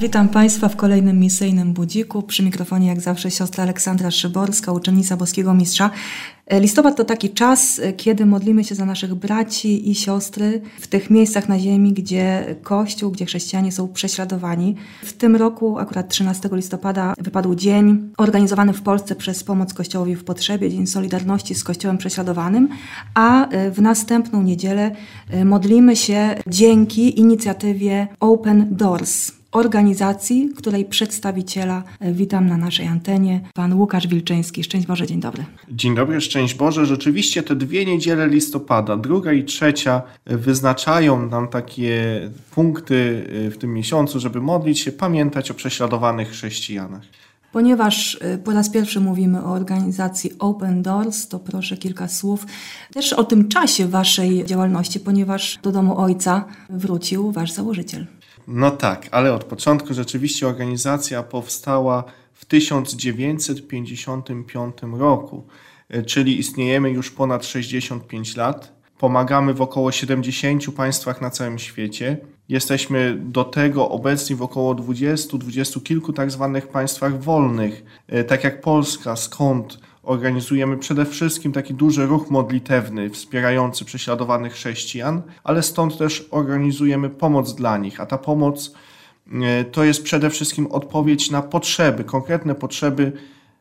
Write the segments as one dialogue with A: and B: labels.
A: Witam Państwa w kolejnym misyjnym budziku. Przy mikrofonie jak zawsze siostra Aleksandra Szyborska, uczennica Boskiego Mistrza. Listopad to taki czas, kiedy modlimy się za naszych braci i siostry w tych miejscach na ziemi, gdzie Kościół, gdzie chrześcijanie są prześladowani. W tym roku, akurat 13 listopada, wypadł dzień organizowany w Polsce przez Pomoc Kościołowi w Potrzebie, Dzień Solidarności z Kościołem Prześladowanym, a w następną niedzielę modlimy się dzięki inicjatywie Open Doors organizacji, której przedstawiciela witam na naszej antenie, pan Łukasz Wilczyński. Szczęść Boże, dzień dobry.
B: Dzień dobry, szczęść Boże. Rzeczywiście te dwie niedziele listopada, druga i trzecia, wyznaczają nam takie punkty w tym miesiącu, żeby modlić się, pamiętać o prześladowanych chrześcijanach.
A: Ponieważ po raz pierwszy mówimy o organizacji Open Doors, to proszę kilka słów też o tym czasie Waszej działalności, ponieważ do domu Ojca wrócił Wasz założyciel.
B: No tak, ale od początku rzeczywiście organizacja powstała w 1955 roku, czyli istniejemy już ponad 65 lat. Pomagamy w około 70 państwach na całym świecie. Jesteśmy do tego obecni w około 20, 20 kilku tak zwanych państwach wolnych, tak jak Polska, skąd organizujemy przede wszystkim taki duży ruch modlitewny wspierający prześladowanych chrześcijan, ale stąd też organizujemy pomoc dla nich, a ta pomoc to jest przede wszystkim odpowiedź na potrzeby, konkretne potrzeby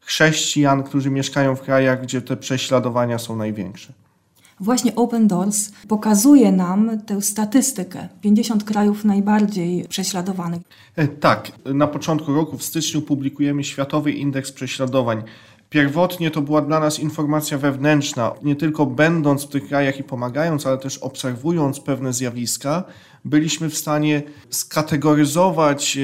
B: chrześcijan, którzy mieszkają w krajach, gdzie te prześladowania są największe.
A: Właśnie Open Doors pokazuje nam tę statystykę 50 krajów najbardziej prześladowanych.
B: Tak, na początku roku w styczniu publikujemy Światowy Indeks Prześladowań. Pierwotnie to była dla nas informacja wewnętrzna, nie tylko będąc w tych krajach i pomagając, ale też obserwując pewne zjawiska, byliśmy w stanie skategoryzować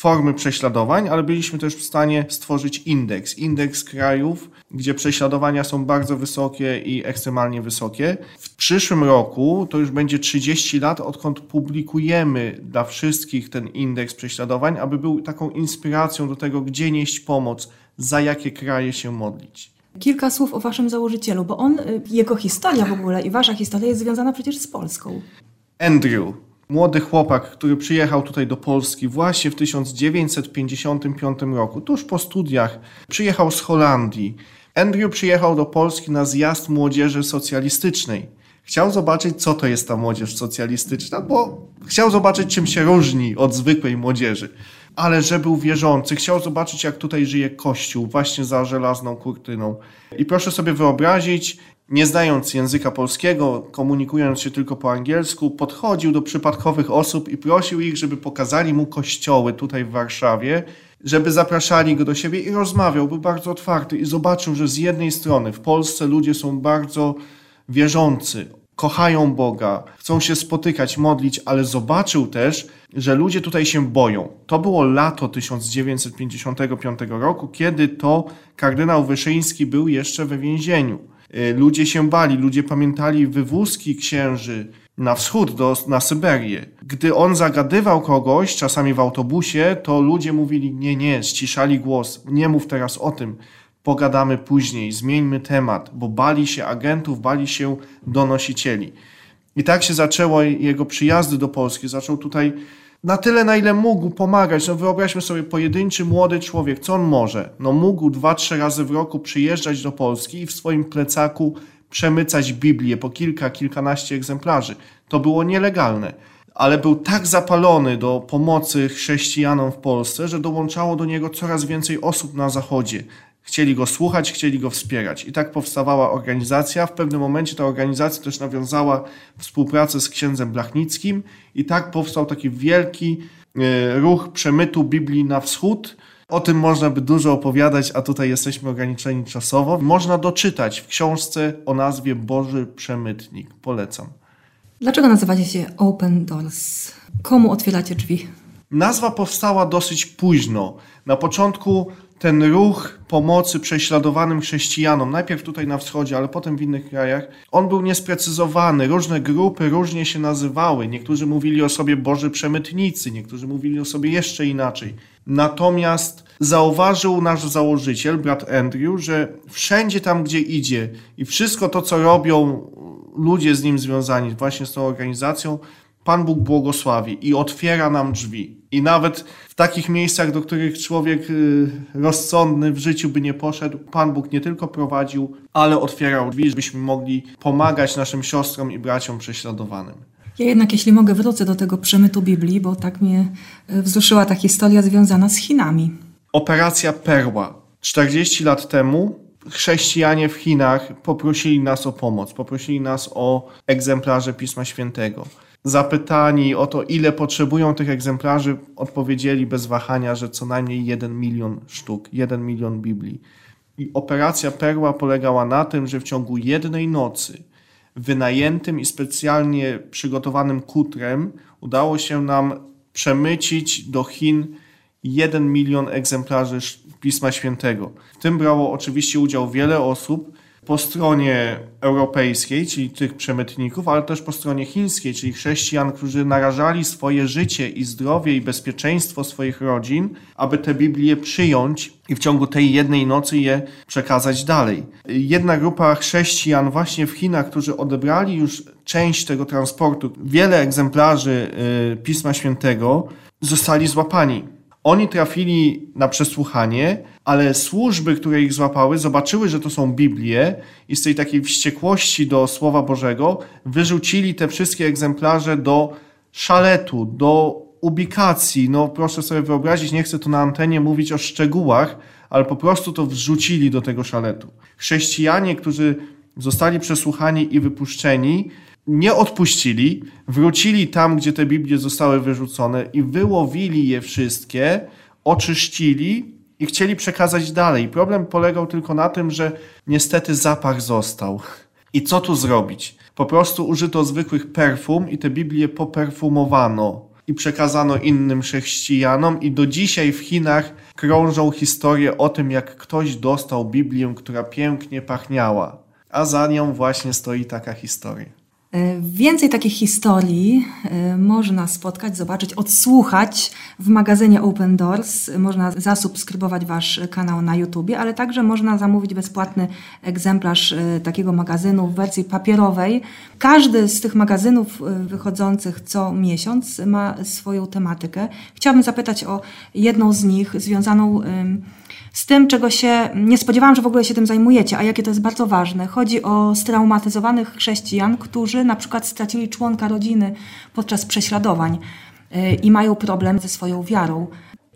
B: formy prześladowań, ale byliśmy też w stanie stworzyć indeks. Indeks krajów, gdzie prześladowania są bardzo wysokie i ekstremalnie wysokie. W przyszłym roku to już będzie 30 lat, odkąd publikujemy dla wszystkich ten indeks prześladowań, aby był taką inspiracją do tego, gdzie nieść pomoc, za jakie kraje się modlić.
A: Kilka słów o waszym założycielu, bo on, jego historia w ogóle i wasza historia jest związana przecież z Polską.
B: Andrew, młody chłopak, który przyjechał tutaj do Polski właśnie w 1955 roku, tuż po studiach, przyjechał z Holandii. Andrew przyjechał do Polski na zjazd młodzieży socjalistycznej. Chciał zobaczyć, co to jest ta młodzież socjalistyczna, bo chciał zobaczyć, czym się różni od zwykłej młodzieży. Ale że był wierzący, chciał zobaczyć, jak tutaj żyje Kościół, właśnie za żelazną kurtyną. I proszę sobie wyobrazić, nie znając języka polskiego, komunikując się tylko po angielsku, podchodził do przypadkowych osób i prosił ich, żeby pokazali mu kościoły tutaj w Warszawie, żeby zapraszali go do siebie i rozmawiał. Był bardzo otwarty i zobaczył, że z jednej strony w Polsce ludzie są bardzo wierzący, kochają Boga, chcą się spotykać, modlić, ale zobaczył też, że ludzie tutaj się boją. To było lato 1955 roku, kiedy to kardynał Wyszyński był jeszcze we więzieniu. Ludzie się bali, ludzie pamiętali wywózki księży na wschód, do, na Syberię. Gdy on zagadywał kogoś, czasami w autobusie, to ludzie mówili nie, nie, ściszali głos, nie mów teraz o tym, pogadamy później, zmieńmy temat, bo bali się agentów, bali się donosicieli. I tak się zaczęło jego przyjazdy do Polski. Zaczął tutaj na tyle, na ile mógł pomagać. No wyobraźmy sobie, pojedynczy młody człowiek, co on może? No mógł dwa, trzy razy w roku przyjeżdżać do Polski i w swoim plecaku przemycać Biblię po kilka, kilkanaście egzemplarzy. To było nielegalne. Ale był tak zapalony do pomocy chrześcijanom w Polsce, że dołączało do niego coraz więcej osób na Zachodzie. Chcieli go słuchać, chcieli go wspierać. I tak powstawała organizacja. W pewnym momencie ta organizacja też nawiązała współpracę z księdzem Blachnickim i tak powstał taki wielki ruch przemytu Biblii na wschód. O tym można by dużo opowiadać, a tutaj jesteśmy ograniczeni czasowo. Można doczytać w książce o nazwie Boży Przemytnik. Polecam.
A: Dlaczego nazywacie się Open Doors? Komu otwieracie drzwi?
B: Nazwa powstała dosyć późno. Na początku ten ruch pomocy prześladowanym chrześcijanom, najpierw tutaj na wschodzie, ale potem w innych krajach, on był niesprecyzowany. Różne grupy różnie się nazywały. Niektórzy mówili o sobie Boży Przemytnicy, niektórzy mówili o sobie jeszcze inaczej. Natomiast zauważył nasz założyciel, brat Andrew, że wszędzie tam, gdzie idzie i wszystko to, co robią ludzie z nim związani, właśnie z tą organizacją, Pan Bóg błogosławi i otwiera nam drzwi. I nawet w takich miejscach, do których człowiek y, rozsądny w życiu by nie poszedł, Pan Bóg nie tylko prowadził, ale otwierał drzwi, żebyśmy mogli pomagać naszym siostrom i braciom prześladowanym.
A: Ja jednak, jeśli mogę, wrócę do tego przemytu Biblii, bo tak mnie y, wzruszyła ta historia związana z Chinami.
B: Operacja Perła. 40 lat temu chrześcijanie w Chinach poprosili nas o pomoc, poprosili nas o egzemplarze Pisma Świętego. Zapytani o to, ile potrzebują tych egzemplarzy, odpowiedzieli bez wahania, że co najmniej 1 milion sztuk, 1 milion Biblii. I operacja Perła polegała na tym, że w ciągu jednej nocy wynajętym i specjalnie przygotowanym kutrem udało się nam przemycić do Chin 1 milion egzemplarzy Pisma Świętego. W tym brało oczywiście udział wiele osób po stronie europejskiej, czyli tych przemytników, ale też po stronie chińskiej, czyli chrześcijan, którzy narażali swoje życie i zdrowie i bezpieczeństwo swoich rodzin, aby te Biblię przyjąć i w ciągu tej jednej nocy je przekazać dalej. Jedna grupa chrześcijan właśnie w Chinach, którzy odebrali już część tego transportu, wiele egzemplarzy y, Pisma Świętego, zostali złapani oni trafili na przesłuchanie, ale służby, które ich złapały, zobaczyły, że to są Biblie i z tej takiej wściekłości do Słowa Bożego wyrzucili te wszystkie egzemplarze do szaletu, do ubikacji. No proszę sobie wyobrazić, nie chcę tu na antenie mówić o szczegółach, ale po prostu to wrzucili do tego szaletu. Chrześcijanie, którzy zostali przesłuchani i wypuszczeni, nie odpuścili, wrócili tam, gdzie te Biblie zostały wyrzucone i wyłowili je wszystkie, oczyścili i chcieli przekazać dalej. Problem polegał tylko na tym, że niestety zapach został. I co tu zrobić? Po prostu użyto zwykłych perfum i te Biblie poperfumowano i przekazano innym chrześcijanom i do dzisiaj w Chinach krążą historie o tym, jak ktoś dostał Biblię, która pięknie pachniała. A za nią właśnie stoi taka historia.
A: E, więcej takich historii e, można spotkać, zobaczyć, odsłuchać w magazynie Open Doors. Można zasubskrybować Wasz kanał na YouTube, ale także można zamówić bezpłatny egzemplarz e, takiego magazynu w wersji papierowej. Każdy z tych magazynów wychodzących co miesiąc ma swoją tematykę. Chciałabym zapytać o jedną z nich, związaną z tym, czego się nie spodziewałam, że w ogóle się tym zajmujecie, a jakie to jest bardzo ważne. Chodzi o straumatyzowanych chrześcijan, którzy na przykład stracili członka rodziny podczas prześladowań y, i mają problem ze swoją wiarą.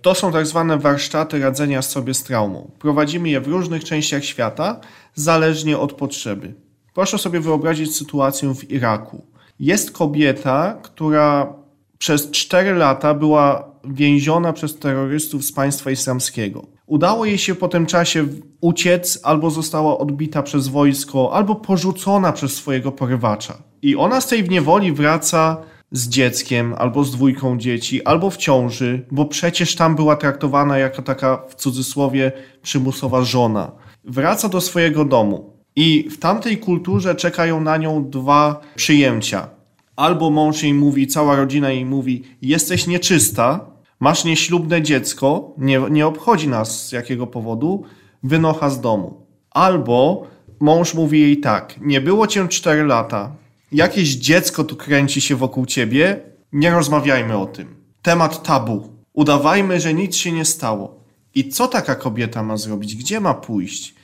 B: To są tak zwane warsztaty radzenia sobie z traumą. Prowadzimy je w różnych częściach świata, zależnie od potrzeby. Proszę sobie wyobrazić sytuację w Iraku. Jest kobieta, która przez 4 lata była więziona przez terrorystów z państwa islamskiego. Udało jej się po tym czasie uciec, albo została odbita przez wojsko, albo porzucona przez swojego porywacza. I ona z tej niewoli wraca z dzieckiem, albo z dwójką dzieci, albo w ciąży, bo przecież tam była traktowana jako taka w cudzysłowie przymusowa żona. Wraca do swojego domu i w tamtej kulturze czekają na nią dwa przyjęcia. Albo mąż jej mówi, cała rodzina jej mówi: Jesteś nieczysta, masz nieślubne dziecko, nie, nie obchodzi nas z jakiego powodu, wynocha z domu. Albo mąż mówi jej tak: Nie było cię 4 lata, jakieś dziecko tu kręci się wokół ciebie, nie rozmawiajmy o tym. Temat tabu. Udawajmy, że nic się nie stało. I co taka kobieta ma zrobić? Gdzie ma pójść?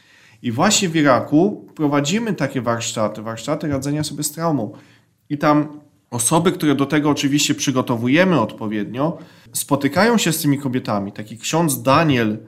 B: I właśnie w Iraku prowadzimy takie warsztaty, warsztaty radzenia sobie z traumą. I tam osoby, które do tego oczywiście przygotowujemy odpowiednio, spotykają się z tymi kobietami. Taki ksiądz Daniel,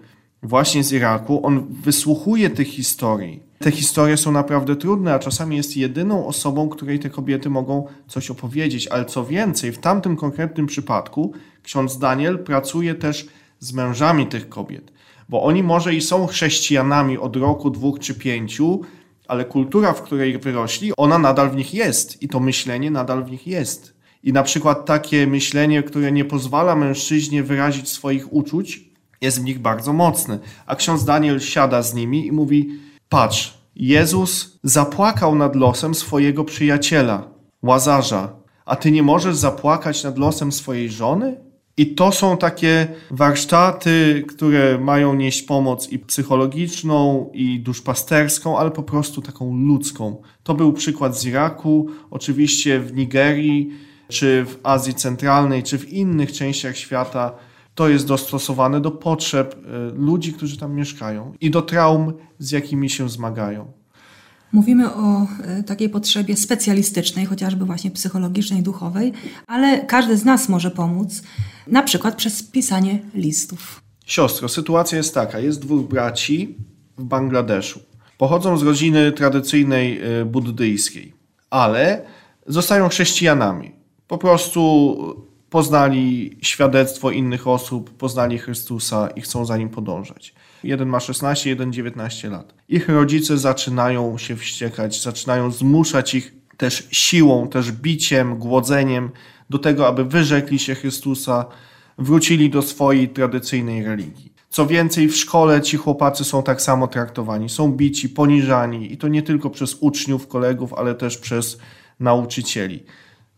B: właśnie z Iraku, on wysłuchuje tych historii. Te historie są naprawdę trudne, a czasami jest jedyną osobą, której te kobiety mogą coś opowiedzieć. Ale co więcej, w tamtym konkretnym przypadku ksiądz Daniel pracuje też z mężami tych kobiet, bo oni może i są chrześcijanami od roku, dwóch czy pięciu, ale kultura, w której wyrośli, ona nadal w nich jest i to myślenie nadal w nich jest. I na przykład takie myślenie, które nie pozwala mężczyźnie wyrazić swoich uczuć, jest w nich bardzo mocny. A ksiądz Daniel siada z nimi i mówi: Patrz, Jezus zapłakał nad losem swojego przyjaciela, łazarza, a ty nie możesz zapłakać nad losem swojej żony? I to są takie warsztaty, które mają nieść pomoc i psychologiczną, i duszpasterską, ale po prostu taką ludzką. To był przykład z Iraku, oczywiście w Nigerii, czy w Azji Centralnej, czy w innych częściach świata. To jest dostosowane do potrzeb y, ludzi, którzy tam mieszkają i do traum, z jakimi się zmagają.
A: Mówimy o e, takiej potrzebie specjalistycznej, chociażby właśnie psychologicznej, duchowej, ale każdy z nas może pomóc, na przykład przez pisanie listów.
B: Siostro, sytuacja jest taka: jest dwóch braci w Bangladeszu. Pochodzą z rodziny tradycyjnej y, buddyjskiej, ale zostają chrześcijanami. Po prostu poznali świadectwo innych osób, poznali Chrystusa i chcą za nim podążać. Jeden ma 16, jeden 19 lat. Ich rodzice zaczynają się wściekać, zaczynają zmuszać ich też siłą, też biciem, głodzeniem do tego, aby wyrzekli się Chrystusa, wrócili do swojej tradycyjnej religii. Co więcej, w szkole ci chłopacy są tak samo traktowani. Są bici, poniżani i to nie tylko przez uczniów, kolegów, ale też przez nauczycieli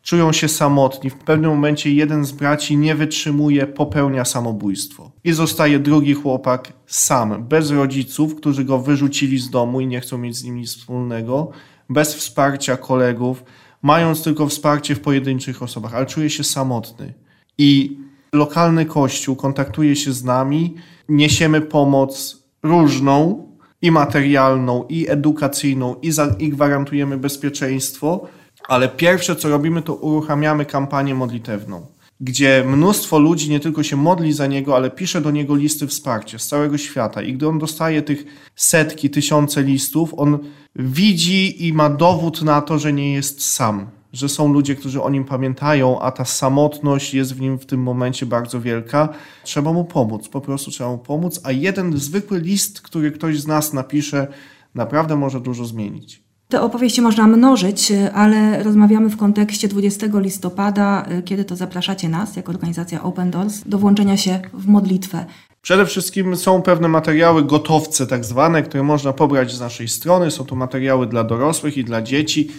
B: czują się samotni. W pewnym momencie jeden z braci nie wytrzymuje, popełnia samobójstwo. I zostaje drugi chłopak sam, bez rodziców, którzy go wyrzucili z domu i nie chcą mieć z nim nic wspólnego, bez wsparcia kolegów, mając tylko wsparcie w pojedynczych osobach, ale czuje się samotny. I lokalny kościół kontaktuje się z nami, niesiemy pomoc różną, i materialną, i edukacyjną, i, za, i gwarantujemy bezpieczeństwo ale pierwsze, co robimy, to uruchamiamy kampanię modlitewną, gdzie mnóstwo ludzi nie tylko się modli za niego, ale pisze do niego listy wsparcia z całego świata. I gdy on dostaje tych setki, tysiące listów, on widzi i ma dowód na to, że nie jest sam, że są ludzie, którzy o nim pamiętają, a ta samotność jest w nim w tym momencie bardzo wielka. Trzeba mu pomóc, po prostu trzeba mu pomóc, a jeden zwykły list, który ktoś z nas napisze, naprawdę może dużo zmienić.
A: Te opowieści można mnożyć, ale rozmawiamy w kontekście 20 listopada, kiedy to zapraszacie nas, jako organizacja Open Doors, do włączenia się w modlitwę.
B: Przede wszystkim są pewne materiały gotowce, tak zwane, które można pobrać z naszej strony. Są to materiały dla dorosłych i dla dzieci,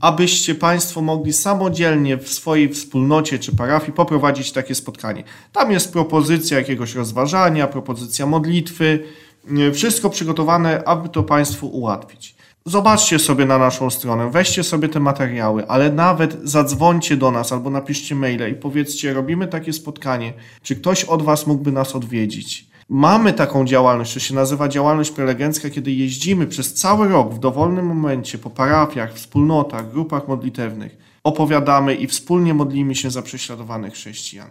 B: abyście Państwo mogli samodzielnie w swojej wspólnocie czy parafii poprowadzić takie spotkanie. Tam jest propozycja jakiegoś rozważania, propozycja modlitwy, wszystko przygotowane, aby to Państwu ułatwić. Zobaczcie sobie na naszą stronę, weźcie sobie te materiały, ale nawet zadzwońcie do nas albo napiszcie maile i powiedzcie, robimy takie spotkanie, czy ktoś od Was mógłby nas odwiedzić. Mamy taką działalność, to się nazywa działalność prelegencka, kiedy jeździmy przez cały rok w dowolnym momencie po parafiach, wspólnotach, grupach modlitewnych, opowiadamy i wspólnie modlimy się za prześladowanych chrześcijan.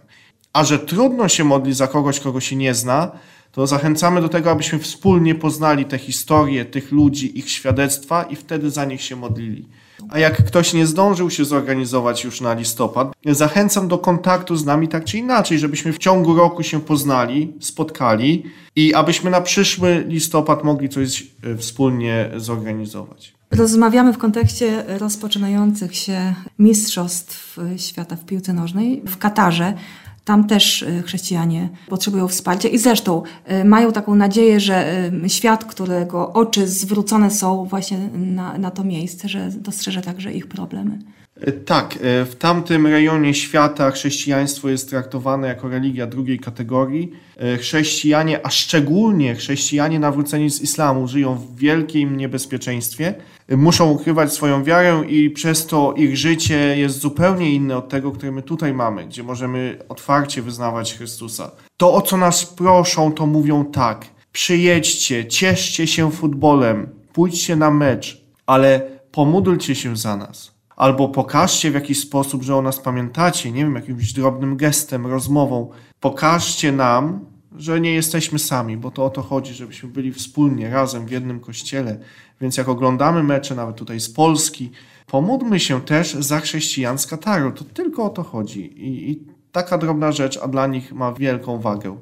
B: A że trudno się modlić za kogoś, kogo się nie zna, to zachęcamy do tego, abyśmy wspólnie poznali te historie tych ludzi, ich świadectwa i wtedy za nich się modlili. A jak ktoś nie zdążył się zorganizować już na listopad, zachęcam do kontaktu z nami tak czy inaczej, żebyśmy w ciągu roku się poznali, spotkali i abyśmy na przyszły listopad mogli coś e, wspólnie zorganizować.
A: Rozmawiamy w kontekście rozpoczynających się Mistrzostw Świata w piłce nożnej w Katarze. Tam też y, chrześcijanie potrzebują wsparcia i zresztą y, mają taką nadzieję, że y, świat, którego oczy zwrócone są właśnie na, na to miejsce, że dostrzeże także ich problemy.
B: Tak, w tamtym rejonie świata chrześcijaństwo jest traktowane jako religia drugiej kategorii. Chrześcijanie, a szczególnie chrześcijanie nawróceni z islamu, żyją w wielkim niebezpieczeństwie muszą ukrywać swoją wiarę i przez to ich życie jest zupełnie inne od tego, które my tutaj mamy, gdzie możemy otwarcie wyznawać Chrystusa. To, o co nas proszą, to mówią tak: przyjedźcie, cieszcie się futbolem, pójdźcie na mecz, ale pomódlcie się za nas. Albo pokażcie w jakiś sposób, że o nas pamiętacie, nie wiem, jakimś drobnym gestem, rozmową. Pokażcie nam, że nie jesteśmy sami, bo to o to chodzi, żebyśmy byli wspólnie, razem w jednym kościele. Więc jak oglądamy mecze, nawet tutaj z Polski, pomódlmy się też za chrześcijan z Kataru. To tylko o to chodzi. I, I, taka drobna rzecz, a dla nich ma wielką wagę.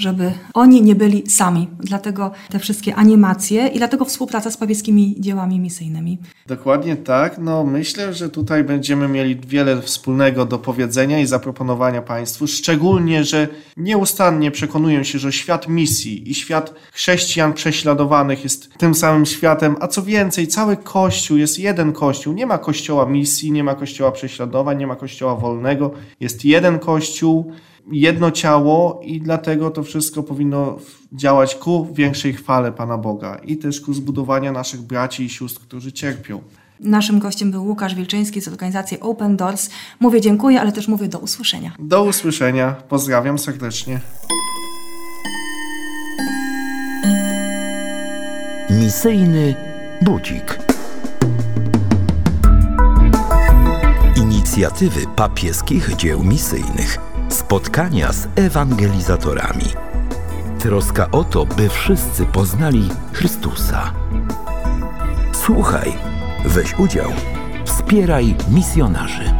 A: Żeby oni nie byli sami. Dlatego te wszystkie animacje i dlatego współpraca z papieskimi dziełami misyjnymi.
B: Dokładnie tak. No, myślę, że tutaj będziemy mieli wiele wspólnego do powiedzenia i zaproponowania Państwu. Szczególnie, że nieustannie przekonuję się, że świat misji i świat chrześcijan prześladowanych jest tym samym światem, a co więcej, cały Kościół jest jeden Kościół. Nie ma Kościoła misji, nie ma Kościoła prześladowań, nie ma Kościoła wolnego. Jest jeden Kościół, jedno ciało i dlatego to wszystko powinno działać ku większej chwale Pana Boga i też ku zbudowaniu naszych braci i sióstr, którzy cierpią.
A: Naszym gościem był Łukasz Wilczyński z organizacji Open Doors. Mówię dziękuję, ale też mówię do usłyszenia.
B: Do usłyszenia. Pozdrawiam serdecznie.
C: Misyjny budzik. Inicjatywy papieskich dzieł misyjnych. Spotkania z ewangelizatorami. Troska o to, by wszyscy poznali Chrystusa. Słuchaj, weź udział, wspieraj misjonarzy.